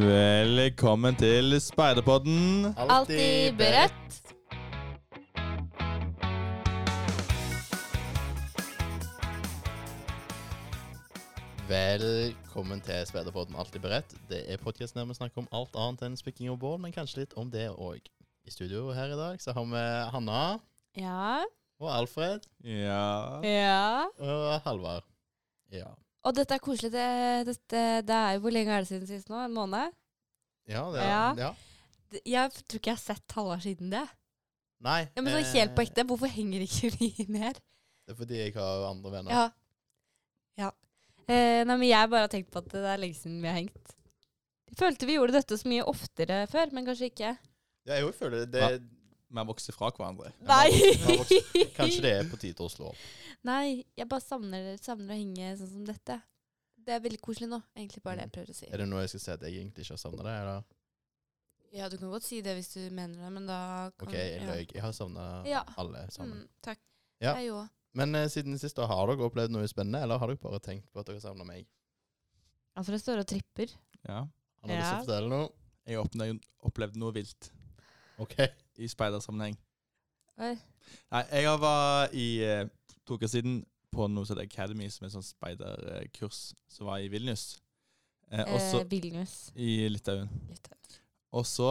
Velkommen til Speiderpodden. Alltid beredt. Velkommen til Speiderpodden Alltid beredt. Det er podkasten der vi snakker om alt annet enn spikking og bål, men kanskje litt om det òg. I studio her i dag så har vi Hanna Ja. og Alfred Ja Ja. og Halvard. Ja. Og dette er koselig. Det, dette, det er jo Hvor lenge er det siden sist nå? En måned? Ja, det Ja. ja. Jeg tror ikke jeg har sett halvår siden det. Nei. Ja, men sånn helt på ekte, hvorfor henger ikke vi mer? Det er fordi jeg har andre venner. Ja. ja. Eh, nei, men jeg bare har tenkt på at det er lenge siden vi har hengt. Jeg følte vi gjorde dette så mye oftere før, men kanskje ikke. Ja, jeg føler det, det Vi har vokst fra hverandre. Nei! Kanskje det er på tide å slå opp. Nei, jeg bare savner, savner å henge sånn som dette. Det er veldig koselig nå. Egentlig bare det jeg prøver å si. Er det noe jeg skal si at jeg egentlig ikke har savna det? Eller? Ja, du kan godt si det hvis du mener det, men da kan OK, jeg ja. løy. Jeg har savna Ja. alle sammen. Mm, takk. Ja. Jeg òg. Men eh, siden sist, da, har dere opplevd noe spennende, eller har dere bare tenkt på at dere savner meg? Altså, det står og tripper. Ja. Har har lyst til å fortelle noe? Jeg har opplevd noe vilt OK. I speidersammenheng. Oi. Nei, jeg var i eh, to uker siden på noe som heter Academy, som er en sånn speiderkurs som var i Vilnius. Eh, også, Eh, Vilnius. i Litauen. Litauen. Og så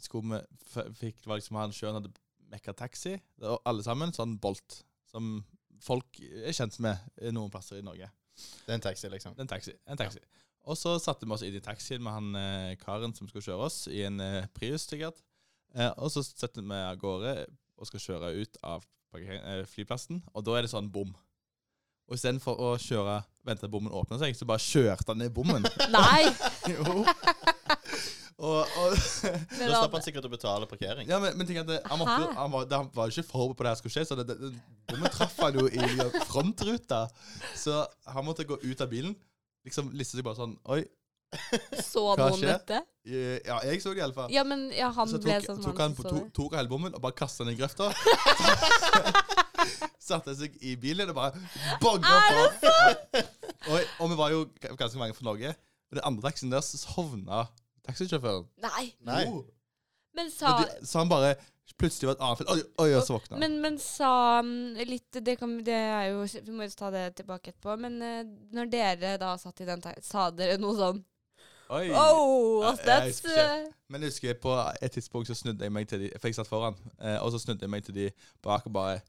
skulle vi fikk, det var liksom han sjøl hadde mekka taxi, og alle sammen, sånn Bolt, som folk er kjent med noen plasser i Norge. Det er en taxi, liksom. Det er En taxi. En taxi. Og så satte vi oss inn i taxien med han eh, karen som skulle kjøre oss, i en eh, Prius sikkert. Eh, og så setter vi av gårde og skal kjøre ut av eh, flyplassen, og da er det sånn bom. Og istedenfor å kjøre, vente til bommen åpner seg, så bare kjørte han ned bommen. Nei! jo. og, og Da slapp han- sikkert å betale parkering. Ja, men, men tenk at det, han, måtte, han, var, han var jo ikke forberedt på det her skulle skje, så det, det, det, bommen traff han jo i frontruta. Så han måtte gå ut av bilen. Liksom liste seg bare sånn Oi. Så noen skjer? dette? Ja, jeg så det iallfall. Ja, men ja, han så ble tok, sånn tok han på, to, tok hele bommen og bare kasta den i grøfta. Satte seg i bilen og bare bonga på. Og, og vi var jo ganske mange fra Norge. Og den andre taxien der så sovna taxisjåføren. Nei. Nei. Oh. Men sa Men så han bare plutselig var et annet felt. Oi, oi, og så våkna han. men, men sa litt det, kan, det er jo Vi må jo ta det tilbake etterpå. Men eh, når dere da satt i den Sa dere noe sånn Oi. Oh, jeg that's husker eh, Men jeg husker på et tidspunkt så snudde jeg meg til de For jeg satt foran, eh, og så snudde jeg meg til de bak og bare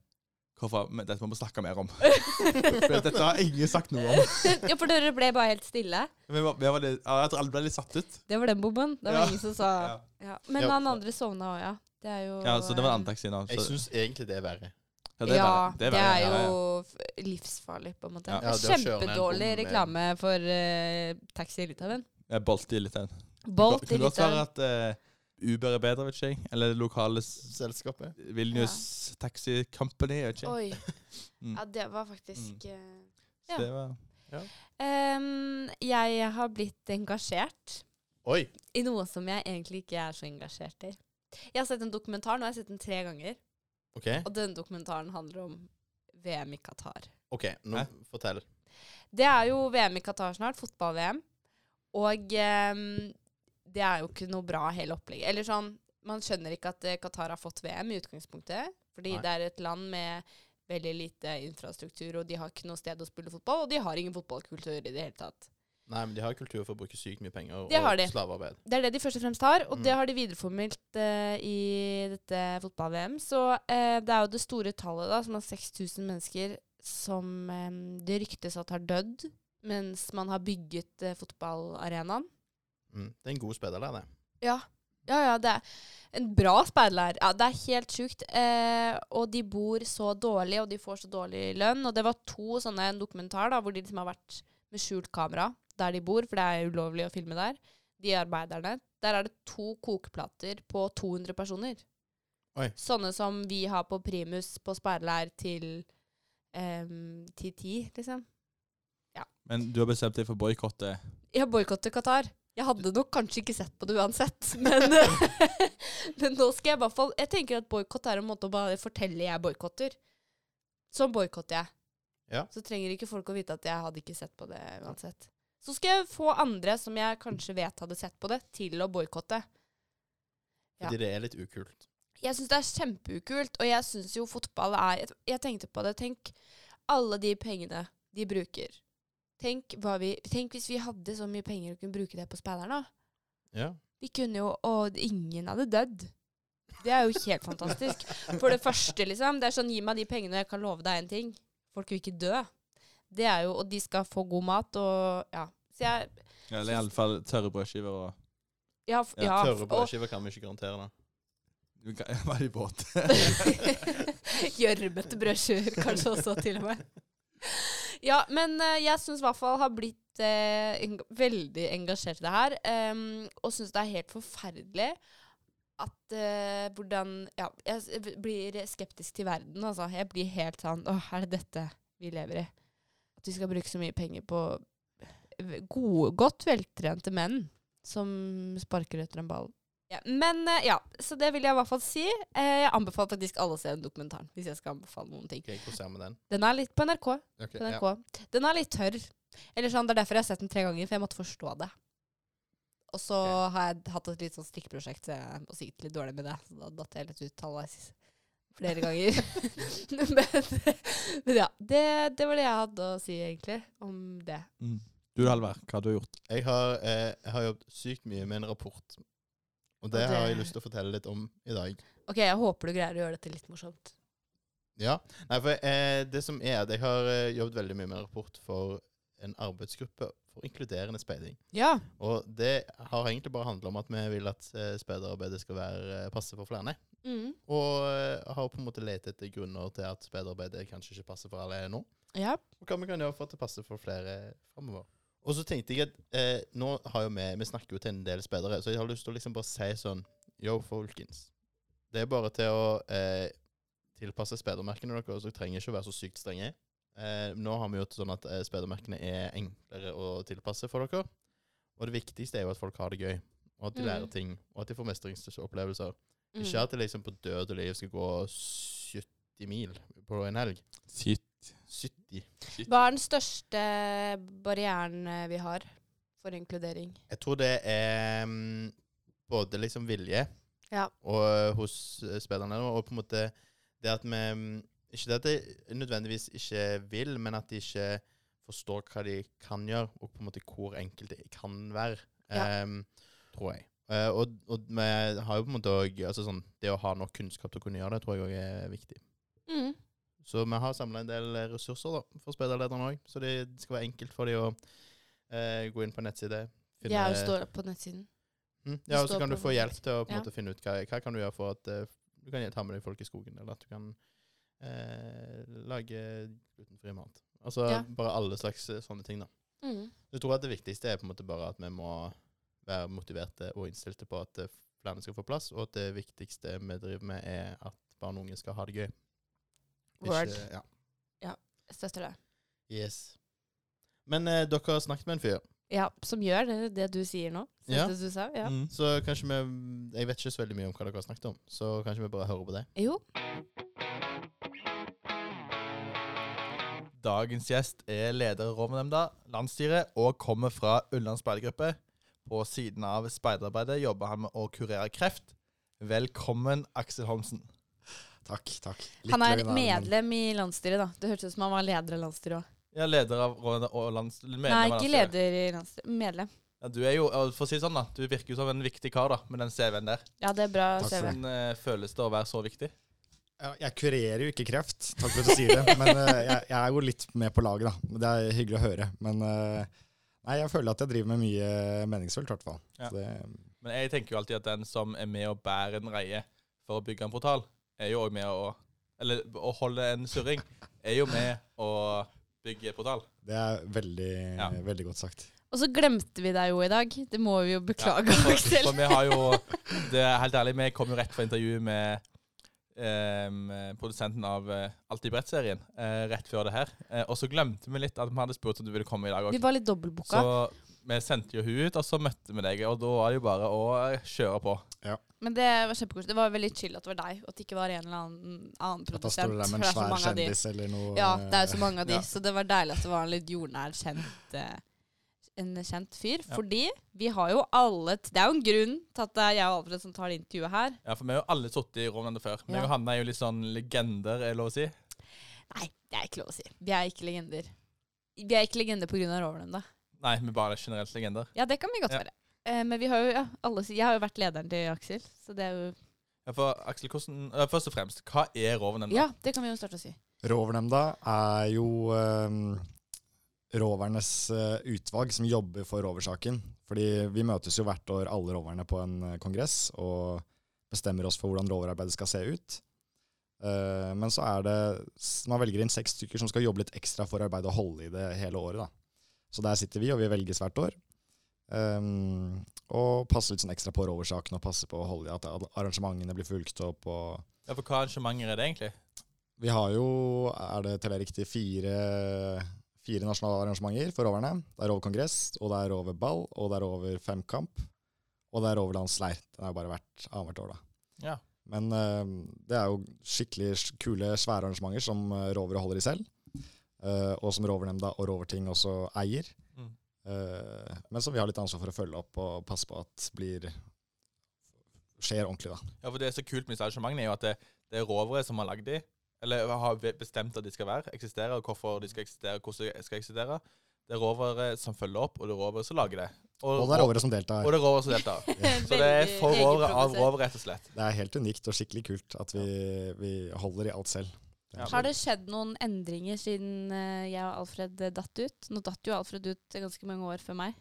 Hvorfor? Men dette må vi snakke mer om. For dette har ingen sagt noe om. Ja, for dere ble bare helt stille. Vi var, vi var litt, ja, jeg tror alle ble litt satt ut. Det var den bomben. Det var Ja. ingen som sa Ja. ja. Men Ja. han andre sovna òg, ja. Det er jo ja, Så det var en annen taxi nå. Jeg syns egentlig det er verre. ja, Ja, verre. det er, verre, ja, ja. jo f- livsfarlig, på en måte. Ja. Det Ja, er det å kjøre ned en Kjempedårlig bom med- reklame for eh, taxi i Litauen. Jeg bolte i litt. den. Bolt i Det kan godt være at uh, Uber er bedre, vet ikke jeg. Eller det lokale Selskapet. Vilnius Taxi Company. Jeg vet ikke. Oi. Mm. Ja, det var faktisk mm. Så ja. det var em, Jeg har blitt engasjert Oi! i noe som jeg egentlig ikke er så engasjert i. Jeg har sett en dokumentar, nå har jeg sett den tre ganger. Okay. Og den dokumentaren handler om VM i Qatar. ok, nå Hæ? fortell. Det er jo VM i Qatar snart, fotball-VM. Og um, det er jo ikke noe bra hele opplegget. Eller sånn, man skjønner ikke at eh, Qatar har fått VM i utgangspunktet. Fordi Nei. det er et land med veldig lite infrastruktur, og de har ikke noe sted å spille fotball, og de har ingen fotballkultur i det hele tatt. Nei, men de har kultur for å bruke sykt mye penger Det og de. slavearbeid. Det er det de først og fremst har, og Mm. det har de videreformidlet uh, i dette fotball-VM. Så uh, det er jo det store tallet, da, som er 6000 mennesker som um, det ryktes at har dødd mens man har bygget eh, fotballarenaen. Mm. Det er en god speiderlær, det. Ja. Ja, ja, det er en bra speiderlær. Ja, det er helt sjukt. Eh, og de bor så dårlig, og de får så dårlig lønn. Og det var to sånne en dokumentar da, hvor de liksom har vært med skjult kamera der de bor, for det er ulovlig å filme der. De arbeiderne. Der er det to kokeplater på 200 personer. Oi. Sånne som vi har på primus på speiderlær til em, til ti, liksom. Men du har bestemt deg for å boikotte. Jeg boikotter Qatar. Jeg hadde nok kanskje ikke sett på det uansett, men, men nå skal jeg i hvert fall Jeg tenker at boikott er en måte å bare fortelle jeg boikotter. Sånn boikotter jeg. Ja. Så trenger ikke folk å vite at jeg hadde ikke sett på det uansett. Så skal jeg få andre som jeg kanskje vet hadde sett på det, til å boikotte. Ja. Fordi det er litt ukult. Jeg syns det er kjempeukult, og jeg syns jo fotball er jeg, jeg tenkte på det. Tenk alle de pengene de bruker. Tenk, hva vi, tenk hvis vi hadde så mye penger og kunne bruke det på spillerne. Ja. Vi kunne jo Og ingen hadde dødd. Det er jo helt fantastisk. For det første, liksom. Det er sånn, gi meg de pengene, og jeg kan love deg en ting. Folk vil ikke dø. Det er jo, Og de skal få god mat og Ja. Så jeg Ja, Eller iallfall tørre brødskiver og Ja. f- Ja, ja Tørre og- brødskiver kan vi ikke garantere. da. Du kan- Var i båt. Gjørmete brødskiver, kanskje også, til og med. Ja, men uh, jeg syns i hvert fall har blitt uh, eng veldig engasjert i det her. Um, og syns det er helt forferdelig at uh, hvordan Ja, jeg blir skeptisk til verden, altså. Jeg blir helt sånn Å, er det dette vi lever i? At vi skal bruke så mye penger på gode, godt veltrente menn som sparker etter en ball. Ja, men eh, ja, så det vil jeg i hvert fall si. Eh, jeg anbefaler faktisk alle å se den dokumentaren, hvis jeg skal anbefale noen ting. Den? Den er litt på NRK. Okay, På ja. Den er litt tørr. Eller sånn, Det er derfor jeg har sett den tre ganger, for jeg måtte forstå det. Og så okay. har jeg hatt et litt sånn strikkeprosjekt, så jeg var sikkert litt dårlig med det. Så da datt jeg litt ut halvveis flere ganger. men, men ja, det, det var det jeg hadde å si, egentlig, om det. Mm. Du Halvard, hva har du gjort? Jeg har, eh, jeg har jobbet sykt mye med en rapport. Og det, Og det- har jeg lyst til å fortelle litt om i dag. Ok, jeg håper du greier å gjøre dette litt morsomt. Ja, Nei, for eh, det som er at Jeg har eh, jobbet veldig mye med rapport for en arbeidsgruppe for inkluderende speiding. Ja. Og det har egentlig bare handla om at vi vil at eh, speiderarbeidet skal være eh, passe for flere. Mm. Og har på en måte lett etter grunner til at speiderarbeidet kanskje ikke passer for alle nå. Ja. Og hva vi kan gjøre for at det passer for flere framover. Og så tenkte jeg at eh, nå har jo vi Vi snakker jo til en del spillere, så jeg har lyst til å liksom bare si sånn Yo, folkens. Det er bare til å eh, tilpasse spedermerkene deres, så dere trenger ikke å være så sykt strenge. Eh, nå har vi gjort sånn at eh, spedermerkene er enklere å tilpasse for dere. Og det viktigste er jo at folk har det gøy, og at de Mm. lærer ting, og at de får mestringsopplevelser. Mm. Ikke at det liksom på død og liv skal gå 70 mil på en helg. Sitt. 70. Hva er den største barrieren eh, vi har for inkludering? Jeg tror det er um, både liksom vilje Ja. og, eh, hos uh, spillerne, og på en måte det at vi mm, Ikke det at de nødvendigvis ikke vil, men at de ikke forstår hva de kan gjøre, og på en måte hvor enkelt det kan være. Ja. um, tror jeg. Uh, og, og vi har jo på en måte òg altså sånn, Det å ha nok kunnskap til å kunne gjøre det, tror jeg òg er viktig. Mm. Så vi har samla en del eh, ressurser da, for speiderlederne òg, så det skal være enkelt for dem å eh, gå inn på nettside. Finne, er jo står på nettsiden. Mm, ja, og så kan du få hjelp til å på Ja. måte finne ut hva, hva kan du gjøre for at eh, du kan ta med deg folk i skogen, eller at du kan eh, lage glutenfri mat. Altså Ja. bare alle slags sånne ting, da. Mm. Jeg tror at det viktigste er på en måte bare at vi må være motiverte og innstilte på at flere skal få plass, og at det viktigste vi driver med, er at barn og unge skal ha det gøy. Word. ja. ja. støtter det. Yes. Men eh, dere har snakket med en fyr, Ja, som gjør det, det du sier nå. Så Ja. Det du sa, ja. Mm. så kanskje vi Jeg vet ikke så veldig mye om hva dere har snakket om, så kanskje vi bare hører på det. Jo. Dagens gjest er leder i Rovnemnda, landsstyret, og kommer fra Ulland speidergruppe. På siden av speiderarbeidet jobber han med å kurere kreft. Velkommen, Aksel Holmsen. Takk, takk. Han er medlem i landsstyret, da. Det hørtes ut som han var leder i landsstyret òg. Ja, leder av og lands... Nei, ikke leder i landsstyret. Medlem. Ja, du er jo, for å si sånn da, du virker jo som en viktig kar da, med den CV-en der. Ja, det er bra Takk CV. Hvordan uh, føles det å være så viktig? Ja, jeg kurerer jo ikke kreft, takk for at du sier det. Men uh, jeg, jeg er jo litt med på laget, da. Det er hyggelig å høre. Men uh, nei, jeg føler at jeg driver med mye meningsfullt, i hvert fall. Ja. Men jeg tenker jo alltid at den som er med og bærer en reie for å bygge en portal, er jo også med å Eller å holde en surring, er jo med å bygge portal. det er veldig, Ja. veldig godt sagt. Og så glemte vi deg jo i dag. Det må vi jo beklage, Ja, for, for vi har jo Det er helt ærlig, vi kom jo rett fra intervju med Um, produsenten av uh, Alltid Brett-serien uh, rett før det her. Uh, og så glemte vi litt at vi hadde spurt om du ville komme i dag Vi var litt dobbeltbooka. Vi sendte jo hun ut, og så møtte vi deg. Og da var det jo bare å kjøre på. Men det var kjempekoselig. Det var veldig chill at det var deg, og at det ikke var en eller annen, annen At da produsent. står du der med en er svær kjendis eller noe Ja, det er jo så mange av de, ja. så det var deilig at det var en litt jordnær, kjent, eh, en kjent fyr. Ja. Fordi vi har jo alle t- Det er jo en grunn til at det er jeg og Alfred som tar det intervjuet her. Ja, for vi har jo alle sittet i Rovnende før. Ja. Men Johanne er jo litt sånn legender, er det lov å si. Nei, det er ikke lov å si. Vi er ikke legender. Vi er ikke legender pga. Rovernemnda. Nei, vi bare er generelt legender. Ja, det kan vi godt Ja. være. Eh, men vi har jo, ja, alle, jeg har jo vært lederen til Aksel, så det er jo Ja, for Aksel, hvordan, øh, Først og fremst, hva er Rovnemnda? Ja, det kan vi jo starte å si. Rovernemnda er jo um, rovernes eh, utvalg som jobber for roversaken. Fordi vi møtes jo hvert år, alle roverne, på en eh, kongress og bestemmer oss for hvordan roverarbeidet skal se ut. Eh, men så er det s- Man velger inn seks stykker som skal jobbe litt ekstra for arbeidet og holde i det hele året. da. Så der sitter vi, og vi velges hvert år. Um, og passer litt sånn ekstra på roversaken og passer på å holde at arrangementene blir fulgt opp. Ja, for hva arrangementer er det egentlig? vi har jo, er det teller jeg riktig, fire, fire nasjonale arrangementer for roverne. Det er roverkongress, og det er roverball, og det er over femkamp, og det er roverlandsleir. Den har jo bare vært annethvert år, da. Ja. Men uh, det er jo skikkelig kule, svære arrangementer som uh, rovere holder i selv, eh, og som Rovernemnda og Roverting også eier. Mm. Eh, men som vi har litt ansvar for å følge opp og passe på at blir skjer ordentlig, da. Ja, for Det er så kult med disse arrangementene, er jo at det, det er rovere som har lagd de, eller har bestemt at de skal være, eksistere, og hvorfor de skal eksistere, hvordan de skal eksistere. Det er rovere som følger opp, og det er rovere som lager det. Og det er rovere som deltar. Og det er rovere som deltar. Så det er for rovere av rovere, rett og slett. Det er helt unikt og skikkelig kult at vi, vi holder i alt selv. Ja, Har det skjedd noen endringer siden eh, jeg og Alfred eh, datt ut? Nå datt jo Alfred ut ganske mange år før meg.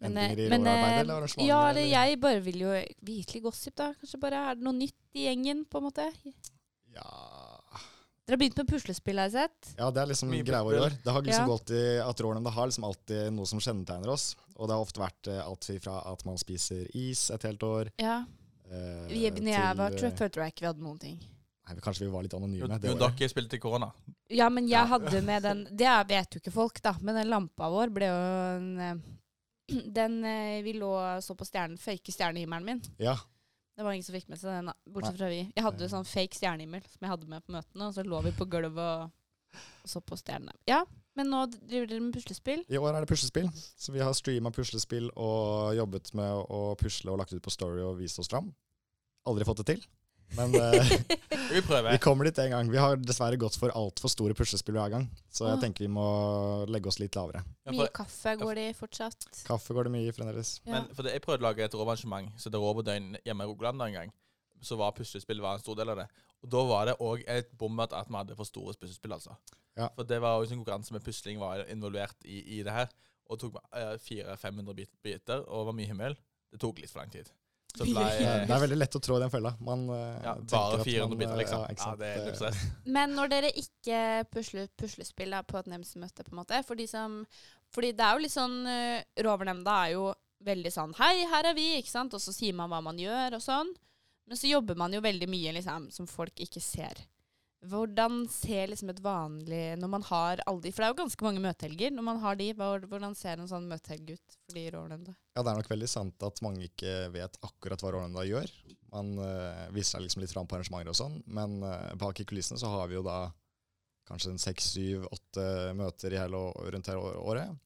Men, eh, Endringer i men, roverarbeidet eh, eller arrangementet? Ja, eller eller? jeg bare vil jo virkelig gossip, da. Kanskje bare er det noe nytt i gjengen, på en måte? Ja. Dere har begynt med puslespill, har jeg sett. ja, det er liksom Mye greia vår i år. Det har liksom Ja. gått i at Rånemnda har liksom alltid noe som kjennetegner oss. Og det har ofte vært eh, alt fra at man spiser is et helt år Ja. eh, Vi, er jeg var, til, tror, jeg følte jeg ikke vi hadde noen ting. Nei, Kanskje vi var litt anonyme det jo, året. dere spilte i korona. Ja, men jeg Ja. hadde med den Det vet jo ikke folk, da. Men den lampa vår ble jo en eh, Den eh, Vi lå og så på stjernen, fake stjernehimmelen min. Ja, Det var ingen som fikk med seg den, da. Bortsett fra vi. Jeg hadde sånn fake stjernehimmel som jeg hadde med på møtene, og så lå vi på gulvet og, og så på stjernene. Ja, men nå driver dere med puslespill. I år er det puslespill. Så vi har streama puslespill og jobbet med å pusle og lagt ut på Story og vist oss fram. Aldri fått det til. Men uh, Vi prøver. vi kommer dit en gang. Vi har dessverre gått for altfor store puslespill hver gang. Så jeg Ah. tenker vi må legge oss litt lavere. Ja, Mye kaffe går det i fortsatt. Kaffe går det mye i fremdeles. Ja. men, for det, jeg prøvde å lage et rovarrangement så det rår på døgn hjemme i Rogaland en gang. Så var puslespill var en stor del av det. Og da var det òg et bommert at vi hadde for store puslespill, altså. Ja. For det var også en konkurranse med pusling var involvert i, i det her. Og tok uh, 400-500 biter, og var mye himmel. Det tok litt for lang tid. Så det ble Det er, veldig lett å trå i den fella. Man eh, ja, bare 400 biter, eh, liksom. Ja, Ja, det er stress. Men når dere ikke pusler puslespill på et nemndsmøte, på en måte for de som, Fordi det er jo litt sånn uh, Rovernemnda er jo veldig sånn Hei, her er vi, ikke sant? Og så sier man hva man gjør, og sånn. Men så jobber man jo veldig mye liksom, som folk ikke ser. Hvordan ser liksom et vanlig Når man har alle de For det er jo ganske mange møtehelger. Når man har de, hvordan ser en sånn møtehelg ut for de i Rålenda? Ja, det er nok veldig sant at mange ikke vet akkurat hva Rålenda gjør. Man øh, viser seg liksom litt fram på arrangementer og sånn, men øh, bak i kulissene så har vi jo da kanskje en seks, syv, åtte møter i hele, rundt hele året.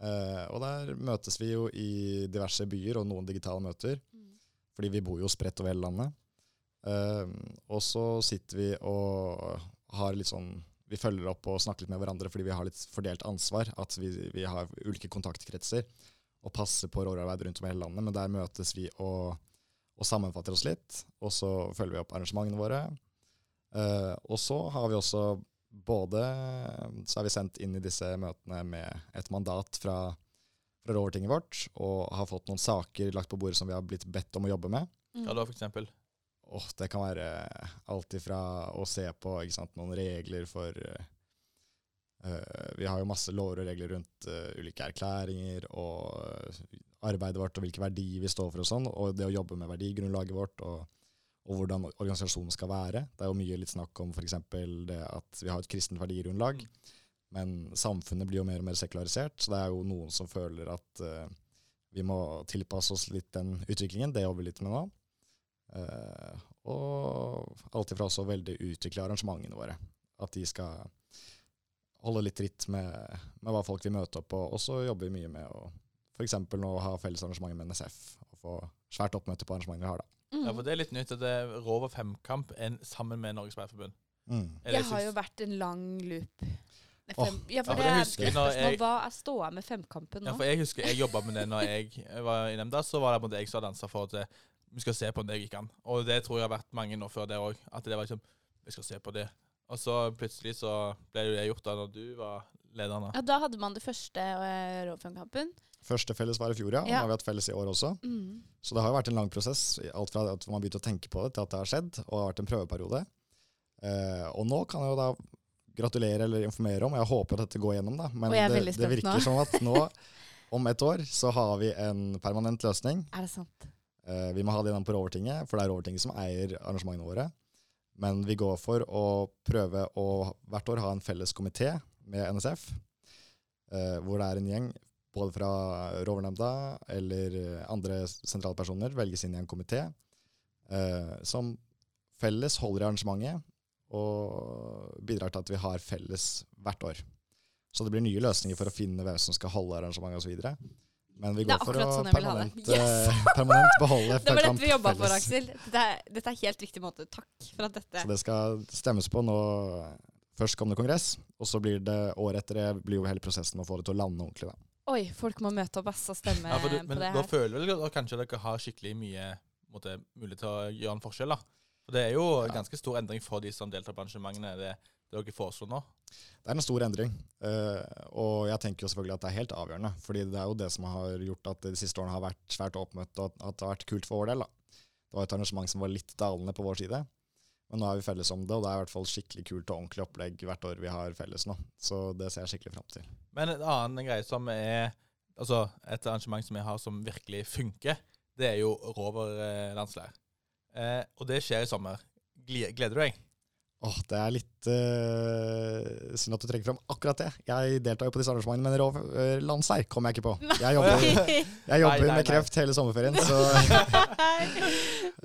Uh, og der møtes vi jo i diverse byer og noen digitale møter, fordi vi bor jo spredt over hele landet. Eh, og så sitter vi og har litt sånn Vi følger opp og snakker litt med hverandre fordi vi har litt fordelt ansvar. At vi, vi har ulike kontaktkretser og passer på råarbeid rundt om i hele landet. Men der møtes vi og, og sammenfatter oss litt, og så følger vi opp arrangementene våre. Uh, og så har vi også både Så er vi sendt inn i disse møtene med et mandat fra, fra Rovertinget vårt, og har fått noen saker lagt på bordet som vi har blitt bedt om å jobbe med. ja da, for eksempel? Åh, det kan være alt ifra å se på sant, noen regler for eh, Vi har jo masse lover og regler rundt uh, ulike erklæringer og arbeidet vårt og hvilke verdier vi står for og sånn, og det å jobbe med verdigrunnlaget vårt og, og hvordan organisasjonen skal være. Det er jo mye litt snakk om f.eks. det at vi har et kristent verdigrunnlag, men samfunnet blir jo mer og mer sekularisert, så det er jo noen som føler at uh, vi må tilpasse oss litt den utviklingen. Det jobber vi litt med nå. Eh, og alltid fra også veldig utvikle arrangementene våre. At de skal holde litt tritt med, med hva folk vil møte opp på. Og så jobber vi mye med å f.eks. nå ha felles arrangement med NSF. Og få svært oppmøte på arrangementene vi har, da. Mm. Ja, for det er litt nytt at det er Rover femkamp sammen med Norges Speiderforbund. Mm. Det har jo vært en lang loop. Åh. Ja, for Ja, for det det er husker jeg spørsmål. jeg- Hva er ståa med femkampen nå? Ja, for jeg husker jeg jobba med det når jeg var i nemnda. Så var det jeg som hadde ansvar for at vi skal se på om det gikk an. Og det tror jeg har vært mange nå før det òg. At det var liksom Vi skal se på det. Og så plutselig så ble det gjort da når du var leder. Da. Ja, da hadde man det første uh, Råfemkampen. Første felles var i fjor, ja. Nå Ja. har vi hatt felles i år også. Mm. Så det har jo vært en lang prosess. Alt fra at man begynte å tenke på det, til at det har skjedd, og det har vært en prøveperiode. Uh, og nå kan jeg jo da gratulere eller informere om, og jeg håper at dette går gjennom, da. Men Og det, det virker nå. som at nå, om et år, så har vi en permanent løsning. Er det sant? Eh, vi må ha det gjennom på Rovertinget, for det er Rovertinget som eier arrangementene våre. Men vi går for å prøve å hvert år ha en felles komité med NSF, eh, hvor det er en gjeng både fra Rovernemnda eller andre sentrale personer velges inn i en komité eh, som felles holder i arrangementet og bidrar til at vi har felles hvert år. Så det blir nye løsninger for å finne hvem som skal holde arrangementet osv. Men vi Det går for å sånn vil ha det. permanent, beholde FK-kamp felles. Det var dette vi jobba for. Aksel. Dette er, dette er helt riktig måte. Takk for at dette Så det skal stemmes på nå førstkommende kongress, og så blir det året etter det blir jo hele prosessen med å få det til å lande ordentlig. da. Oi, folk må møte opp ass, og stemme Ja, for du, på det her. da føler vel dere kanskje dere har skikkelig mye måte, mulighet til å gjøre en forskjell, da. For det er jo Ja. ganske stor endring for de som deltar på arrangementene, det dere foreslår nå. Det er en stor endring, eh, og jeg tenker jo selvfølgelig at det er helt avgjørende. fordi det er jo det som har gjort at det de siste årene har vært svært oppmøtt, og at det har vært kult for vår del. da. Det var et arrangement som var litt dalende på vår side, men nå er vi felles om det, og det er i hvert fall skikkelig kult og ordentlig opplegg hvert år vi har felles nå. Så det ser jeg skikkelig fram til. Men en annen greie som er Altså, et arrangement som vi har som virkelig funker, det er jo Rover-landsleir. Eh, og det skjer i sommer. Gleder du deg? Åh, det er litt uh, synd at du trekker fram akkurat det. Jeg deltar jo på disse arrangementene, men rov, uh, landsleir kom jeg ikke på. Jeg jobber, jeg jobber nei, nei. med kreft hele sommerferien, så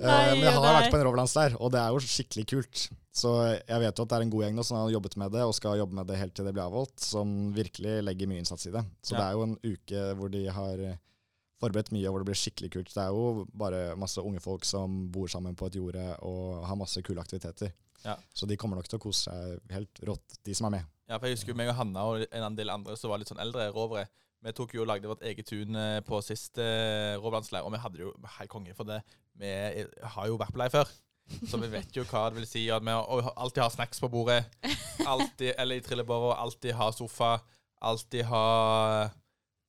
uh, men jeg har vært på en Roverlandsleir, og det er jo skikkelig kult. Så jeg vet jo at det er en god gjeng nå som har jobbet med det, og skal jobbe med det helt til det blir avholdt, som virkelig legger mye innsats i det. Så Ja. det er jo en uke hvor de har eh, forberedt mye, og hvor det blir skikkelig kult. Det er jo bare masse unge folk som bor sammen på et jorde og har masse kule aktiviteter. Ja. Så de kommer nok til å kose seg helt rått, de som er med. Ja, for jeg husker jo meg og Hanna og en del andre som var litt sånn eldre rovere. Vi tok jo og lagde vårt eget tun eh, på siste eh, rovlandsleir, og vi hadde det jo helt konge for det. Vi er- har jo vært på leir før, så vi vet jo hva det vil si at vi alltid har snacks på bordet. Alltid, eller i trillebåra, alltid har sofa, alltid har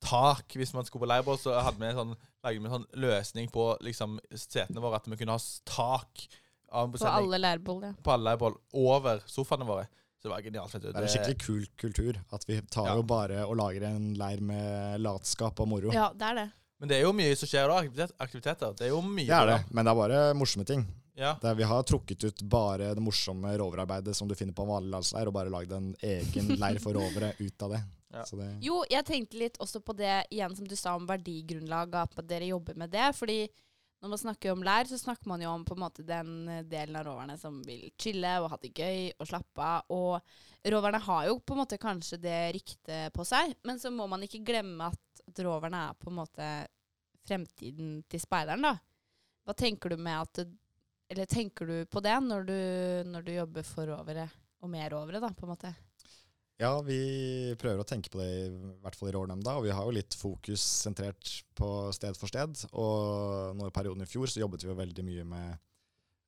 tak hvis man skulle på leirbål. Så hadde vi en sånn, lagde vi en sånn løsning på liksom, setene våre, at vi kunne ha tak På alle leirbål, ja. på alle leirbål over sofaene våre. Så det var genialt. Det er en skikkelig kul kultur. At vi tar Ja. jo bare og lager en leir med latskap og moro. Ja, det er det. Men det er jo mye som skjer da, aktiviteter. Det er jo mye Det er det, men det er bare morsomme ting. Ja. Det er, vi har trukket ut bare det morsomme roverarbeidet som du finner på en vanlig landsleir, og bare lagd en egen leir for rovere ut av det. Ja. Så det Jo, jeg tenkte litt også på det igjen som du sa om verdigrunnlaget, at dere jobber med det. Fordi når man snakker om lær, så snakker man jo om på en måte den eh, delen av roverne som vil chille og ha det gøy og slappe av. Og roverne har jo på en måte kanskje det ryktet på seg, men så må man ikke glemme at, at roverne er på en måte fremtiden til speideren, da. Hva tenker du med at Eller tenker du på det når du, når du jobber for rovere, og med rovere, da, på en måte? Ja, vi prøver å tenke på det, i hvert fall i Rårnemnda. Og vi har jo litt fokus sentrert på sted for sted. Og nå i perioden i fjor så jobbet vi jo veldig mye med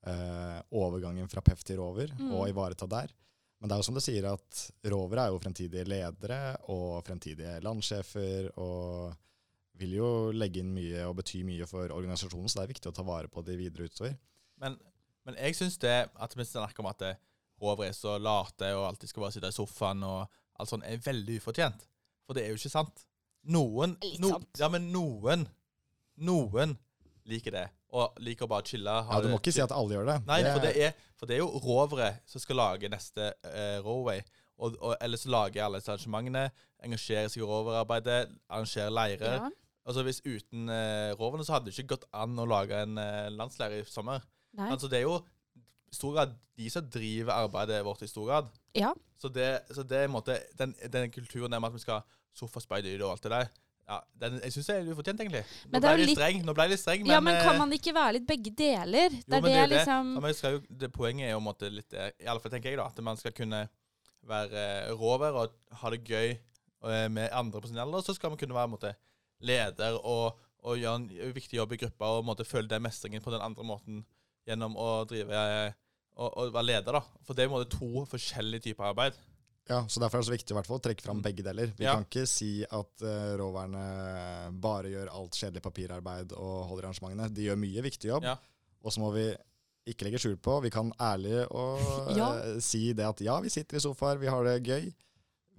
eh, overgangen fra PEF til rover, Mm. og ivareta der. Men det er jo som du sier at Rover er jo fremtidige ledere og fremtidige landsjefer, og vil jo legge inn mye og bety mye for organisasjonen, så det er viktig å ta vare på de videre utover. Men, men jeg syns det at vi snakker om at det- rover er så late og alltid skal bare sitte i sofaen og alt sånt, er veldig ufortjent. For det er jo ikke sant. Noen no. Ja, men noen Noen liker det. Og liker å bare chille. Ja, Du må ikke si at alle gjør det. Nei, for det er, for det er jo rovere som skal lage neste uh, Rowway. Og, og, ellers lager alle disse arrangementene, engasjerer seg i roverarbeidet, arrangerer leirer. Ja. Altså Hvis uten uh, roverne så hadde det ikke gått an å lage en uh, landsleir i sommer. Nei. Altså Det er jo i stor grad de som driver arbeidet vårt i stor grad. Ja. Så det, så det er en måte, den, den kulturen der med at vi skal sofaspeide og alt det der, ja, den, jeg syns det er ufortjent, egentlig. Nå ble litt streng, nå ble jeg litt streng, men, ja, men kan eh, man ikke være litt begge deler? Det jo, er det er liksom Ja, jo, det Poenget er jo måte litt det, i alle fall tenker jeg da, at man skal kunne være eh, rover og ha det gøy eh, med andre på sin alder. Så skal man kunne være måte, leder og, og gjøre en viktig jobb i gruppa og måte, føle den mestringen på den andre måten gjennom å drive og, og være leder. da. For det er i en måte to forskjellige typer arbeid. Ja, så Derfor er det så viktig i hvert fall å trekke fram begge deler. Vi Ja. kan ikke si at uh, råværene bare gjør alt kjedelig papirarbeid og holder arrangementene. De gjør mye viktig jobb. Ja. Og så må vi ikke legge skjul på Vi kan ærlig og Ja. uh, si det at ja, vi sitter i sofaer, vi har det gøy.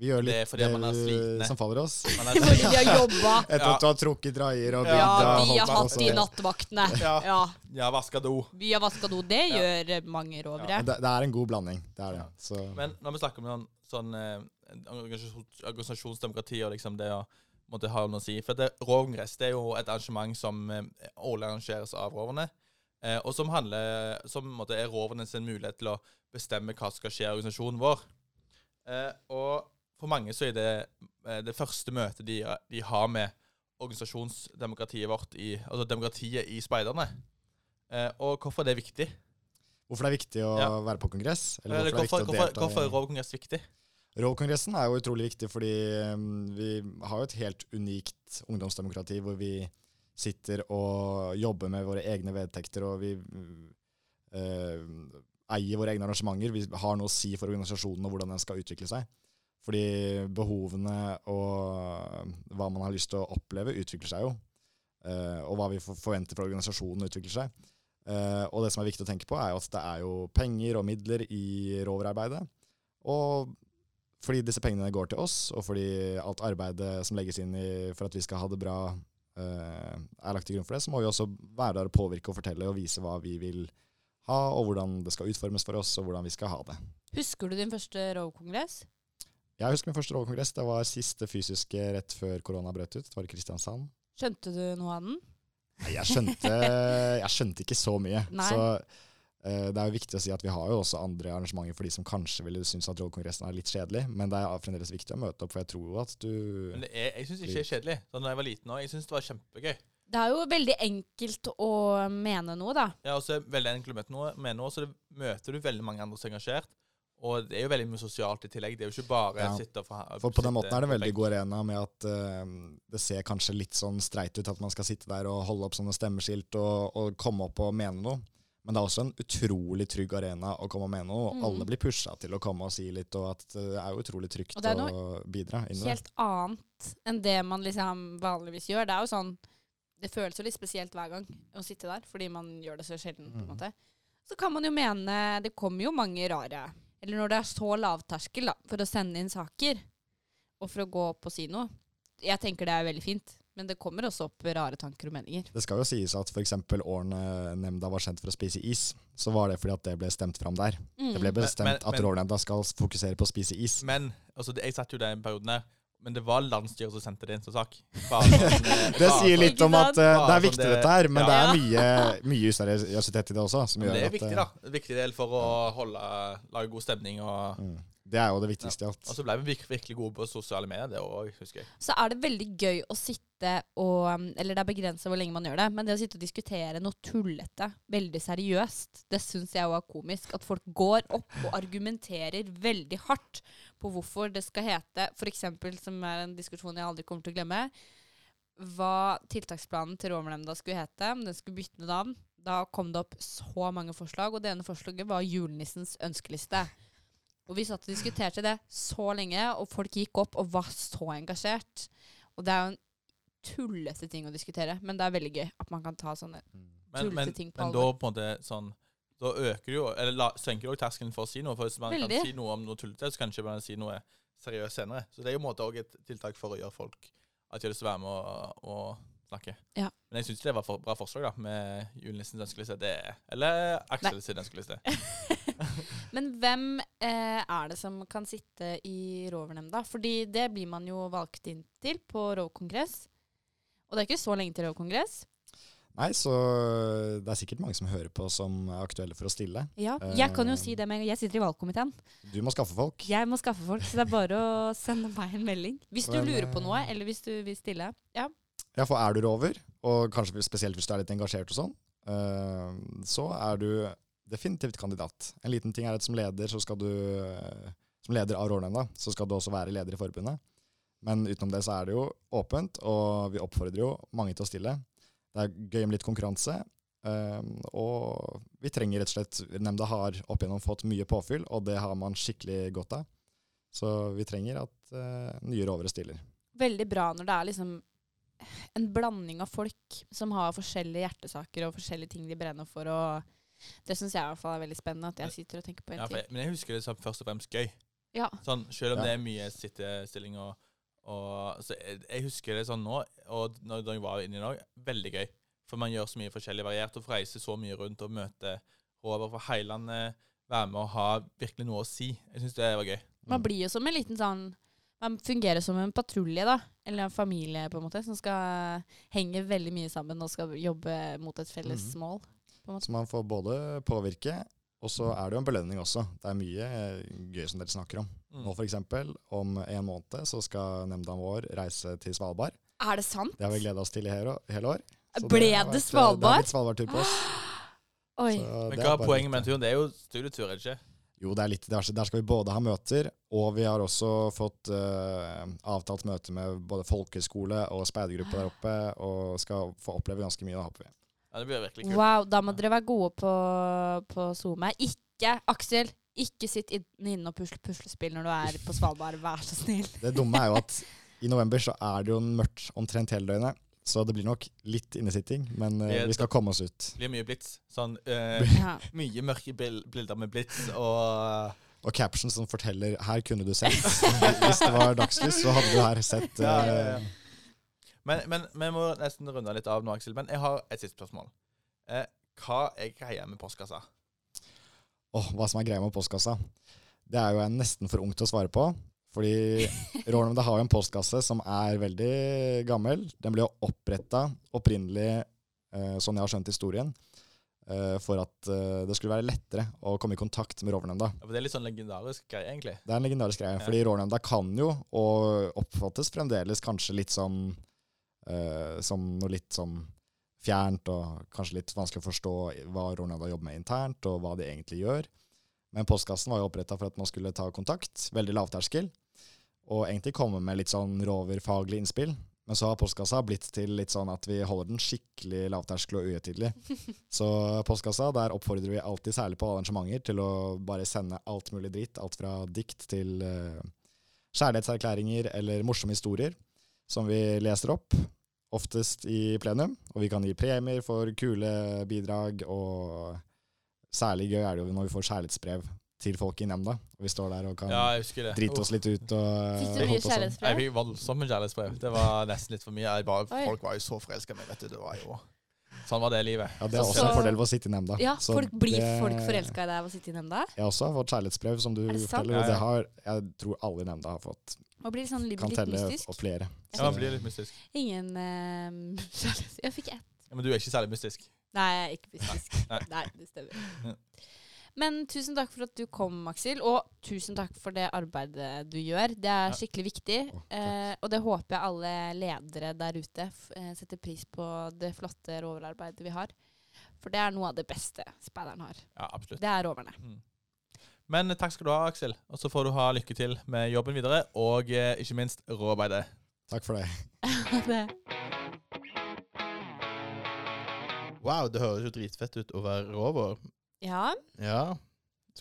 Vi gjør litt det, fordi man er slitne. som faller oss. Man er, Fordi vi har jobba. Etter Ja. at du har trukket draier og Ja, bygd Ja, vi har hatt de nattvaktene. Ja. Ja. ja, vaska do. Vi har vaska do. Det Ja. gjør mange rovere. Ja. Det, det er en god blanding. Det er det. Så, Men når vi snakker om sånn, sånn eh, organisasjonsdemokrati og liksom det å måtte ha noe å si For det, er jo et arrangement som eh, årlig arrangeres av roverne. Eh, og som handler Som måtte, er roverne sin mulighet til å bestemme hva som skal skje i organisasjonen vår. Eh, og for mange så er det eh, det første møtet de, de har med organisasjonsdemokratiet vårt i Altså demokratiet i speiderne. Eh, og hvorfor det er viktig. hvorfor det er viktig å Ja. være på kongress? Eller hvorfor, hvorfor, det er hvorfor, hvorfor er Rov kongress viktig? Rovkongressen er jo utrolig viktig fordi um, vi har jo et helt unikt ungdomsdemokrati hvor vi sitter og jobber med våre egne vedtekter, og vi uh, eier våre egne arrangementer. Vi har noe å si for organisasjonen og hvordan den skal utvikle seg. Fordi behovene og hva man har lyst til å oppleve, utvikler seg jo. Uh, og hva vi forventer fra organisasjonen, utvikler seg. Uh, og det som er viktig å tenke på, er jo at det er jo penger og midler i roverarbeidet. Og fordi disse pengene går til oss, og fordi alt arbeidet som legges inn i, for at vi skal ha det bra, eh, er lagt til grunn for det, så må vi også være der og påvirke og fortelle og vise hva vi vil ha, og hvordan det skal utformes for oss, og hvordan vi skal ha det. Husker du din første rovkongress? Jeg husker min første rollekongress. Det var siste fysiske rett før korona brøt ut. Det var i Kristiansand. Skjønte du noe av den? Nei, Jeg skjønte, jeg skjønte ikke så mye. Nei. Så uh, det er jo viktig å si at vi har jo også andre arrangementer for de som kanskje ville synes at rollekongressen er litt kjedelig, men det er fremdeles viktig å møte opp, for jeg tror jo at du Men det er, jeg syns ikke det er kjedelig. Sånn, da jeg var liten også, jeg syns det var kjempegøy. Det er jo veldig enkelt å mene noe, da. Ja, og så er det veldig enkelt å møte noe med noe, så det, møter du veldig mange andre som er engasjert. Og det er jo veldig mye sosialt i tillegg. Det er jo ikke bare Ja. sitte og For på den måten er det en veldig god arena med at uh, det ser kanskje litt sånn streit ut at man skal sitte der og holde opp sånne stemmeskilt og, og komme opp og mene noe. Men det er også en utrolig trygg arena å komme og mene noe. og Mm. Alle blir pusha til å komme og si litt, og at det er jo utrolig trygt å bidra. Og det er noe bidra. Helt annet enn det man liksom vanligvis gjør. Det er jo sånn Det føles jo litt spesielt hver gang å sitte der, fordi man gjør det så sjelden. på en Mm. måte. Så kan man jo mene Det kommer jo mange rare Eller når det er så lavterskel da, for å sende inn saker, og for å gå opp og si noe. Jeg tenker det er veldig fint. Men det kommer også opp rare tanker og meninger. Det skal jo sies at f.eks. årene nemnda var kjent for å spise is, så var det fordi at det ble stemt fram der. Mm. Det ble bestemt men- at rådnemnda skal fokusere på å spise is. Men altså, jeg satt jo der perioden der, men det var landsstyret som sendte det inn som sak. Sånn, eh, Det sier sånn- litt om at uh, det er sånn viktig det- dette her, men ja. det er mye, mye useriøsitet i det også. Det er at, viktig, eh, da. En viktig del for å holde, lage god stemning. Og, Mm. Det er jo det viktigste i alt. og så ble vi virk- virkelig gode på sosiale medier, det òg, husker jeg. så er det veldig gøy å sitte og um, Eller det er begrensa hvor lenge man gjør det, men det å sitte og diskutere noe tullete veldig seriøst, det syns jeg òg er komisk. At folk går opp og argumenterer veldig hardt på hvorfor det skal hete f.eks., som er en diskusjon jeg aldri kommer til å glemme, hva tiltaksplanen til Rovernnemnda skulle hete. Om den skulle bytte navn. Da kom det opp så mange forslag, og det ene forslaget var julenissens ønskeliste. Og vi satt og diskuterte det så lenge, og folk gikk opp og var så engasjert. Og det er jo en tullete ting å diskutere, men det er veldig gøy at man kan ta sånne Tullete men, ting på men da alvor. på en måte sånn Da øker jo Eller la, senker jo terskelen for å si noe. For hvis man Veldig. kan si noe om noe tullete, så kan ikke man si noe seriøst senere. Så det er jo en måte også et tiltak for å gjøre folk At de har lyst til å være med og, og snakke. Ja. Men jeg syns det var for bra forslag, da, med julenissens ønskeliste. Det er, eller Aksel sin ønskeliste. Men hvem eh, er det som kan sitte i Rovernnemnda? Fordi det blir man jo valgt inn til på rovkongress. Og det er ikke så lenge til rovkongress. Nei, så det er sikkert mange som hører på som er aktuelle for å stille. Ja, jeg kan jo Eh. si det med en gang. Jeg sitter i valgkomiteen. Du må skaffe folk. Jeg må skaffe folk, så det er bare å sende meg en melding. Hvis du lurer på eh, noe, eller hvis du vil stille. Ja. Ja, for er du rover, og kanskje spesielt hvis du er litt engasjert og sånn, eh, så er du definitivt kandidat. En liten ting er at som leder, så skal du eh, Som leder av Rådnemnda, så skal du også være leder i forbundet. Men utenom det så er det jo åpent, og vi oppfordrer jo mange til å stille. Det er gøy med litt konkurranse. Um, og vi trenger rett og slett Nemnda har opp igjennom fått mye påfyll, og det har man skikkelig godt av. Så vi trenger at uh, nye rovere stiller. Veldig bra når det er liksom en blanding av folk som har forskjellige hjertesaker og forskjellige ting de brenner for. og Det syns jeg i hvert fall er veldig spennende. At jeg sitter og tenker på en Ja, ting. jeg, men jeg husker det som først og fremst gøy. Ja. Sånn, selv om Ja. det er mye sittestilling og, og så jeg, jeg husker det sånn nå, og når, når jeg var inne i dag, veldig gøy. For man gjør så mye forskjellig variert, og får reise så mye rundt og møte Håvard fra hele landet. Være med og ha virkelig noe å si. Jeg syns det var gøy. Man blir jo som en liten sånn Man fungerer som en patrulje, da. Eller en familie, på en måte, som skal henge veldig mye sammen og skal jobbe mot et felles mm. mål. Så man får både påvirke, og så er det jo en belønning også. Det er mye gøy som dere snakker om. Mm. Nå f.eks. om en måned så skal nemnda vår reise til Svalbard. Er det sant? Det har vi gleda oss til i hele, hele år. Så Ble det vært, eh, Det er har blitt Svalbardtur på oss. Oi. så Men hva er er poenget med en tur? Det er jo studietur, er det ikke? Jo, det er litt, der, der skal vi både ha møter, og vi har også fått uh, avtalt møte med både folkehøyskole og speidergruppe der oppe, og skal få oppleve ganske mye, da håper vi. Ja, Det blir virkelig kult. Wow, da må dere være gode på, på SoMe. Ikke, Aksel, ikke sitt inn- inne og pusle puslespill når du er på Svalbard. Vær så snill. Det dumme er jo at i november så er det jo mørkt omtrent hele døgnet, så det blir nok litt innesitting, men uh, vi skal komme oss ut. Det blir mye blits. Sånn uh, Ja. mye mørke bilder med blits og Og captions som forteller 'her kunne du sett'. Hvis det var dagslys, så hadde du her sett Ja, ja, ja. eh, Men, men vi må nesten runde litt av nå, Aksel. Men jeg har et siste spørsmål. Eh, hva er greia med postkassa? Åh, hva som er greia med postkassa. Det er jo jeg nesten for ung til å svare på. Fordi Rånemnda har jo en postkasse som er veldig gammel. Den ble jo oppretta opprinnelig, eh, sånn jeg har skjønt historien, eh, for at eh, det skulle være lettere å komme i kontakt med Rovnemnda. Ja, for Det er litt sånn legendarisk greie, egentlig. Det er en legendarisk greie, Ja. fordi Rånemnda kan jo, og oppfattes fremdeles kanskje litt som, eh, som noe litt som fjernt, og kanskje litt vanskelig å forstå hva Rånemnda jobber med internt, og hva de egentlig gjør. Men postkassen var jo oppretta for at man skulle ta kontakt, veldig lavterskel, og egentlig komme med litt sånn roverfaglig innspill. Men så har postkassa blitt til litt sånn at vi holder den skikkelig lavterskel og uhøytidelig. Så postkassa, der oppfordrer vi alltid, særlig på arrangementer, til å bare sende alt mulig dritt. Alt fra dikt til uh, kjærlighetserklæringer eller morsomme historier som vi leser opp. Oftest i plenum. Og vi kan gi premier for kule bidrag, og særlig gøy er det jo når vi får kjærlighetsbrev til folk i nemnda. Og vi står der og kan Ja, jeg drite oss litt ut og Fikk du mye kjærlighetsbrev? sånn. Jeg kjærlighetsbrev? fikk voldsomme kjærlighetsbrev. Det var nesten litt for mye. Jeg bare, folk var jo så forelska i meg, vet du. Det var jo Sånn var det livet. Ja, Det er også Så- en fordel ved å sitte i nemnda. Ja, Så folk Blir det- folk forelska i deg av å sitte i nemnda? Jeg også har fått kjærlighetsbrev, som du Er forteller. Og det har, jeg tror alle i nemnda har fått. Man blir sånn litt, Kan litt telle mystisk. opp flere. Ja, man blir litt mystisk. Ingen eh, kjærlighets... Jeg fikk ett. Ja, men du er ikke særlig mystisk. Nei, jeg er ikke mystisk. Nei. Nei, det stemmer. Men tusen takk for at du kom, Aksel. Og tusen takk for det arbeidet du gjør. Det er Ja. skikkelig viktig. Oh, eh, og det håper jeg alle ledere der ute f eh, setter pris på det flotte roverarbeidet vi har. For det er noe av det beste speideren har. Ja, absolutt. Det er roverne. Mm. Men takk skal du ha, Aksel. Og så får du ha lykke til med jobben videre, og eh, ikke minst råarbeidet. Takk for det. det. Wow, det høres jo dritfett ut å være rover. Ja. Ja.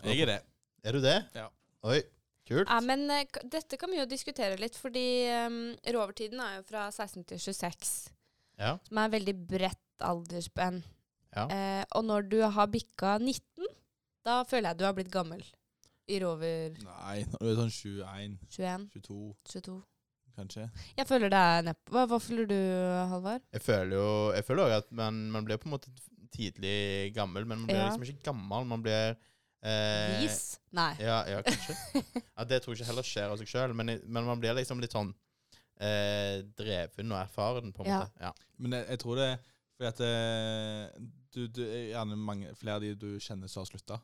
Jeg er det. Er du det? Ja. Oi, kult. ja, men eh, k- dette kan vi jo diskutere litt, fordi um, rovertiden er jo fra 16 til 26. Ja. som er veldig bredt aldersspenn. Ja. Eh, og når du har bikka 19, da føler jeg du har blitt gammel. I rover Nei, når du er sånn 21, 21, 22, 22. kanskje. Jeg føler det er nepp... Hva, hva føler du, Halvard? Jeg føler jo Jeg føler også at man, man blir på en måte tidlig gammel, men man blir Ja. liksom ikke gammel. Man blir eh, Vis? Nei. Ja, ja, kanskje. ja, det tror jeg ikke heller skjer av seg sjøl, men, men man blir liksom litt sånn eh, dreven og erfaren, på en Ja. måte. Ja. Men jeg, jeg tror det Fordi at eh, du, du er gjerne mange, flere av de du kjenner som har slutta.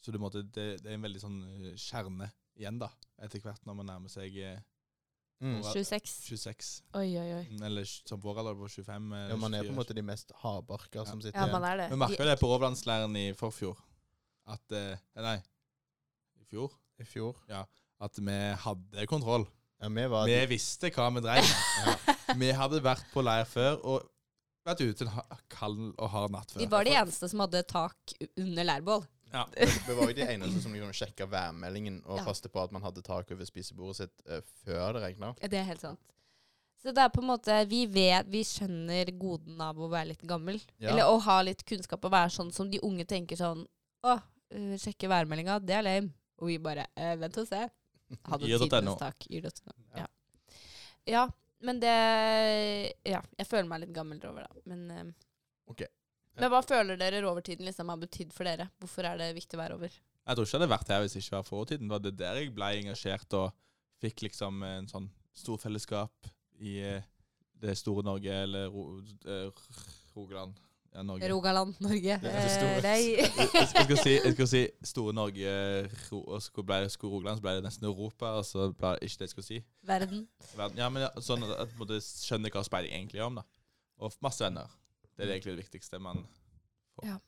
Så du måtte, det, det er en veldig sånn eh, kjerne igjen, da, etter hvert når man nærmer seg eh, Mm. 26. 26. Oi, oi, oi. Mm, Eller som vår alder på 25. eh, Ja, man er på en måte de mest hardbarka som sitter Ja, igjen. man er det. Vi merka det på overlandsleiren i forfjor. At eh, Nei, i fjor. I fjor. Ja, At vi hadde kontroll. Ja, vi var Vi visste hva vi drev med. Vi hadde vært på leir før og vært ute en kald og hard natt før. Vi var de eneste som hadde tak under leirbål. Ja. Vi var jo de eneste som kunne sjekke værmeldingen og Ja. passe på at man hadde tak over spisebordet sitt uh, før det regna. Ja, Det er helt sant. Så det er på en måte Vi vet, vi skjønner goden av å være litt gammel. Ja. Eller å ha litt kunnskap og være sånn som de unge tenker sånn Å, uh, sjekke værmeldinga, det er lame. Og vi bare uh, Vent og se. Hadde tidenes tak. Yr.no. Ja. ja, men det Ja, jeg føler meg litt gammel over det. Men, eh, Ok. Men hva føler dere rovertiden liksom har betydd for dere? Hvorfor er det viktig å være over? Jeg tror ikke jeg hadde vært her hvis det ikke var fortiden. Det var det der jeg ble engasjert og fikk liksom en sånn storfellesskap i eh, det store Norge, eller Ro, eh, Rogaland. Ja, Norge. Rogaland, Norge. Det er det store. Eh, nei. jeg, skulle si, jeg si store Norge, ro, og så ble det Rogaland, så ble det nesten Europa, og så ble det ikke det jeg skulle si. Verden. Verden. Ja, men ja, sånn at jeg skjønner hva speiling egentlig er om, da. Og masse venner. Det er egentlig det viktigste man får.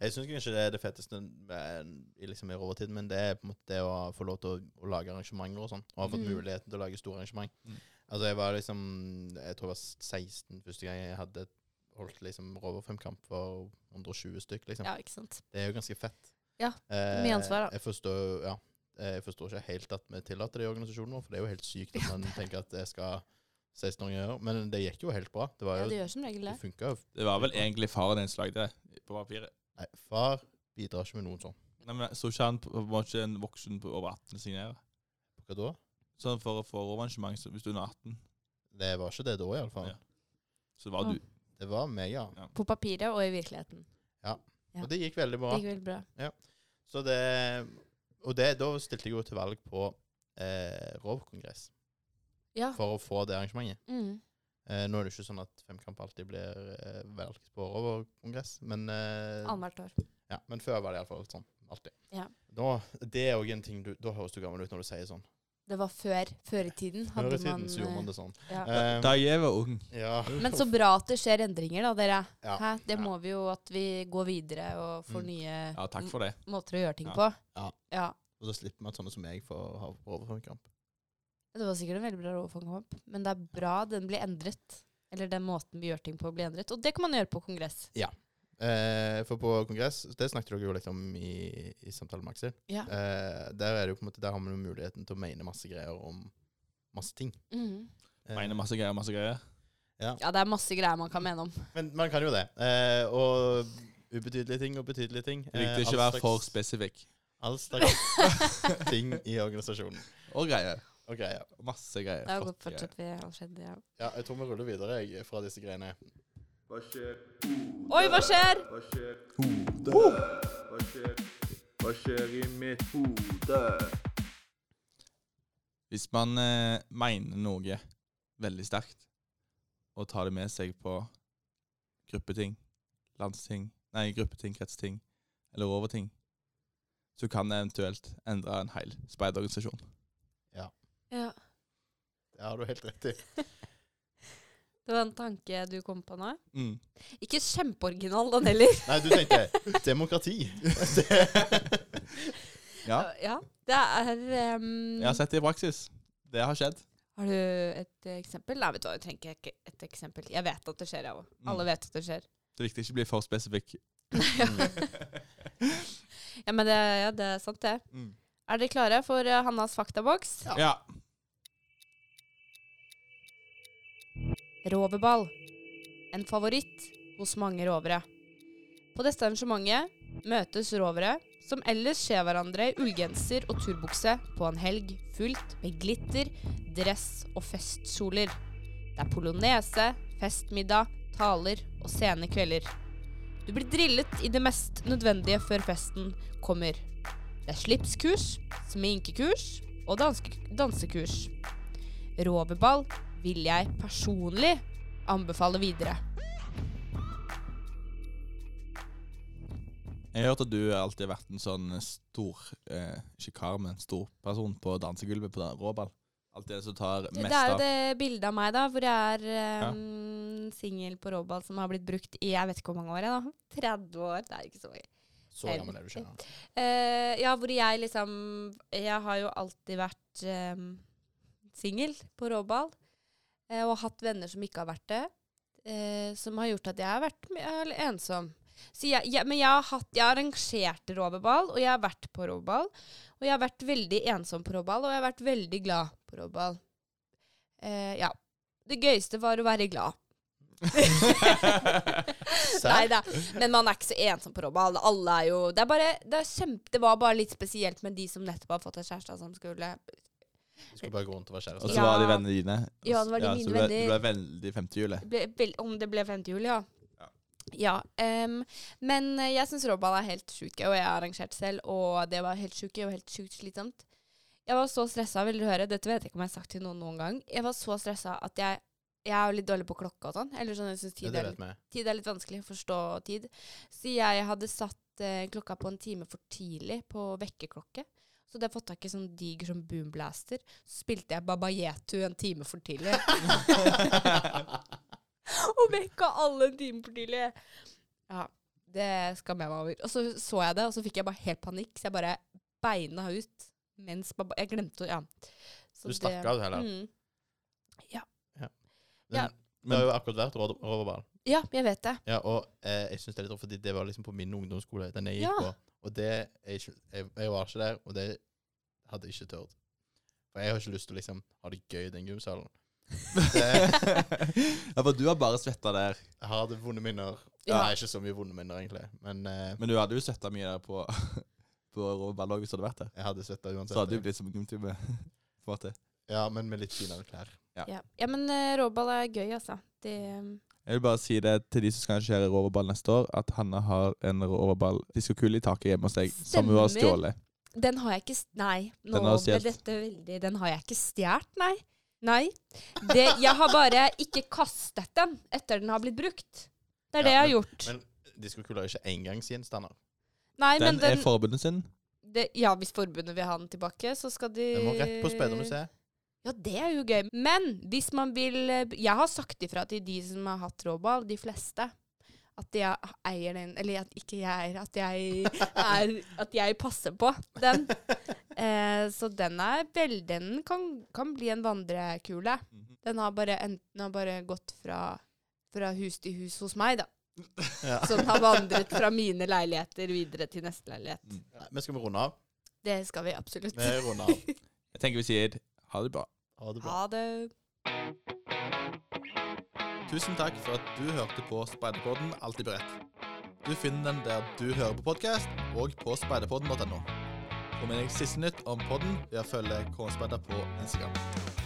Jeg syns kanskje det er det feteste i, liksom, i rovertiden, men det er på en måte det å få lov til å, å lage arrangementer og sånn. Og ha fått Mm. muligheten til å lage store arrangement. Mm. Altså jeg var liksom Jeg tror jeg var 16 første gang jeg hadde holdt liksom roverfemkamp for 120 stykk, liksom. Ja, ikke sant. Det er jo ganske fett. Ja, Eh, mye ansvar, da. Jeg forstår, ja, jeg forstår ikke helt at vi tillater det i organisasjonen vår, for det er jo helt sykt at man tenker at det skal 16-åringer gjør. Men det gikk jo helt bra. Det var Ja, det gjør som regel det det. funket jo. Det var vel egentlig faren din som lagde det på papiret. Nei, far bidrar ikke med noen sånn. Nei, men Så ikke han på- var ikke en voksen på over 18 signere? Hva da? Sånn for å få arrangement hvis du er under 18. Det var ikke det da, iallfall. Ja. Så var Å. du Det var meg, ja. På papiret og i virkeligheten. Ja. Og det gikk veldig bra. Det gikk veldig bra. Så det Og det, da stilte jeg jo til valg på eh, Rovkongress Ja. for å få det arrangementet. Mm. Eh, nå er det ikke sånn at femkamp alltid blir eh, valgt på Roverkongress, men eh, Annethvert år. Ja, men før var det iallfall sånn. Alltid. Ja. Da, det er òg en ting du Da høres du gammel ut når du sier sånn. Det var før. Før i tiden Før i tiden man så gjorde man eh, det sånn. ja. Eh, Da jeg var ung. ja. Men så bra at det skjer endringer, da, dere. Ja. Hæ? Det Ja. må vi jo at vi går videre og får Mm. nye Ja, takk for det. måter å gjøre ting Ja. på. Ja. ja. Og så slipper vi at sånne som jeg får ha Roverkamp. Det var sikkert en veldig bra rovfangkamp, men det er bra den blir endret. Eller den måten vi gjør ting på, blir endret. Og det kan man gjøre på kongress. Eh, for på kongress, det snakket dere jo litt om i, i samtalen med Aksel. Ja. Eh, der, er det jo på en måte, der har man jo muligheten til å mene masse greier om masse ting. Mhm. Eh, mene masse greier, masse greier. Ja, det er masse greier man kan mene om. Men man kan jo det. Eh, og ubetydelige ting og betydelige ting. Det er viktig å ikke være for spesifikk. All slags ting i organisasjonen. Og greier. Og greier. Masse greier. Det godt greier. fortsatt vi har skjedd, ja. Ja, jeg tror vi ruller videre jeg, fra disse greiene. Hva skjer? Oi, hva skjer? Hva skjer? Hode. Hva skjer? Hva skjer i mitt hode? Hvis man eh, mener noe veldig sterkt, og tar det med seg på gruppeting, landsting, nei, gruppeting, kretsting eller overting, så kan det eventuelt endre en hel speiderorganisasjon. Ja. Det har du helt rett i. Det var en tanke du kom på nå. Mm. Ikke kjempeoriginal, den heller. Nei, du tenkte demokrati. Ja, ja. Det er um, jeg har sett det i praksis. Det har skjedd. Har du et eksempel? Nei, vet du hva, jeg trenger ikke et eksempel. Jeg vet at det skjer, jeg òg. Mm. Alle vet at det skjer. Det er viktig ikke å bli for spesifikk. ja, men det, ja, det er sant, det. Mm. Er dere klare for eh, Hannas faktaboks? Ja. Roverball. En favoritt hos mange rovere. På dette arrangementet møtes rovere som ellers ser hverandre i ullgenser og turbukse på en helg fullt med glitter, dress og festkjoler. Det er polonese, festmiddag, taler og sene kvelder. Du blir drillet i det mest nødvendige før festen kommer. Det er slipskurs, sminkekurs og dansekurs. Roverball vil jeg personlig anbefale videre. Jeg har hørt at du alltid har vært en sånn stor eh, sjikar, kar, men stor person på dansegulvet på råball. Alltid den som tar Det er jo det bildet av meg, da, hvor jeg er um, singel på råball som har blitt brukt i jeg vet ikke hvor mange år. Jeg, da. 30 år. Det er ikke så mye. Så gammel er du ikke. Eh, ja, hvor jeg liksom Jeg har jo alltid vært um, singel på råball. Eh, og hatt venner som ikke har vært det. eh, som har gjort at jeg har vært ensom. Så jeg, jeg, men jeg har, hatt, jeg har arrangert råbeball, og jeg har vært på råbeball. Og jeg har vært veldig ensom på råball, og jeg har vært veldig glad på råball. Eh, ja. Det gøyeste var å være glad. Nei da. Men man er ikke så ensom på råball. Alle er jo Det er bare Det, er kjempe, det var bare litt spesielt med de som nettopp har fått en kjæreste som skulle Skulle bare gå rundt og være Og så var de vennene dine. Ja, det var de ja, mine venner. Så. Du ble veldig femtehjulet. ble, Om det ble 50 juli, ja. Ja. Um, men eh, jeg syns råball er helt sjukt gøy, og jeg har arrangert selv, og det var helt sjukt og helt sjukt slitsomt. Jeg var så stressa, vil du høre? Dette vet jeg ikke om jeg har sagt til noen noen gang. Jeg var så stressa at jeg jeg er jo litt dårlig på klokka og sånn. Eller sånn, jeg synes tid, det er, vet tid er litt vanskelig å forstå tid. Så jeg hadde satt eh, klokka på en time for tidlig på vekkerklokke. Så hadde jeg fått tak i sånn diger som boomblaster. Så spilte jeg Baba Yetu en time for tidlig. og vekka alle en time for tidlig. Ja, det skammer jeg meg over. Og så så jeg det, og så fikk jeg bare helt panikk, så jeg bare beina ut mens Baba Jeg glemte å Ja. Så Du stakk av heller. Mm. Men Ja. det har jo akkurat vært råball. Ja, jeg vet det. Ja, og eh, jeg synes det er litt rart, fordi det var liksom på min ungdomsskole, den jeg gikk Ja. på. Og det er ikke, jeg, jeg var ikke der, og det hadde jeg ikke tørt. For jeg har ikke lyst til å liksom ha det gøy i den gymsalen. Ja, for du har bare svetta der. jeg hadde vonde minner. Ja. Nei, ikke så mye vonde minner, egentlig. Men uh, Men du hadde jo svetta mye der på, på råball òg, hvis du hadde vært der. jeg hadde svetta uansett. Så hadde du blitt som en måte. Ja, men med litt finere klær. Ja. Ja, ja men uh, råball er gøy, altså. Det Jeg vil bare si det til de som skal arrangere roverball neste år, at Hanna har en roverball diskokule i taket hjemme hos deg som hun har stjålet. Den har jeg ikke Nei, nå Den har ble dette veldig Den har jeg ikke stjålet, nei. Nei. Det, jeg har bare ikke kastet den etter den har blitt brukt. Det er det jeg har gjort. Men diskokula er ikke engangsgjenstander. Nei, Den, men den er forbundet sin. det, Ja, hvis forbundet vil ha den tilbake, så skal de Den må rett på Speidermuseet. Ja, det er jo gøy. Men hvis man vil eh, Jeg har sagt ifra til de som har hatt råball, de fleste, at jeg eier den Eller at ikke jeg eier, at jeg er At jeg passer på den. Eh, så den er vel Den kan, kan bli en vandrekule. Den har bare, enten har bare gått fra, fra hus til hus hos meg, da. Ja. Så den har vandret fra mine leiligheter videre til neste leilighet. Men skal vi runde av? Det skal vi absolutt. Vi runder av. Jeg tenker vi sier ha det bra. Ha det bra. Ha det. Tusen takk for at du hørte på Speiderpodden Alltid beredt. Du finner den der du hører på podkast, og på speiderpodden.no. Få med deg siste nytt om podden ved å følge K-speider på Instagram.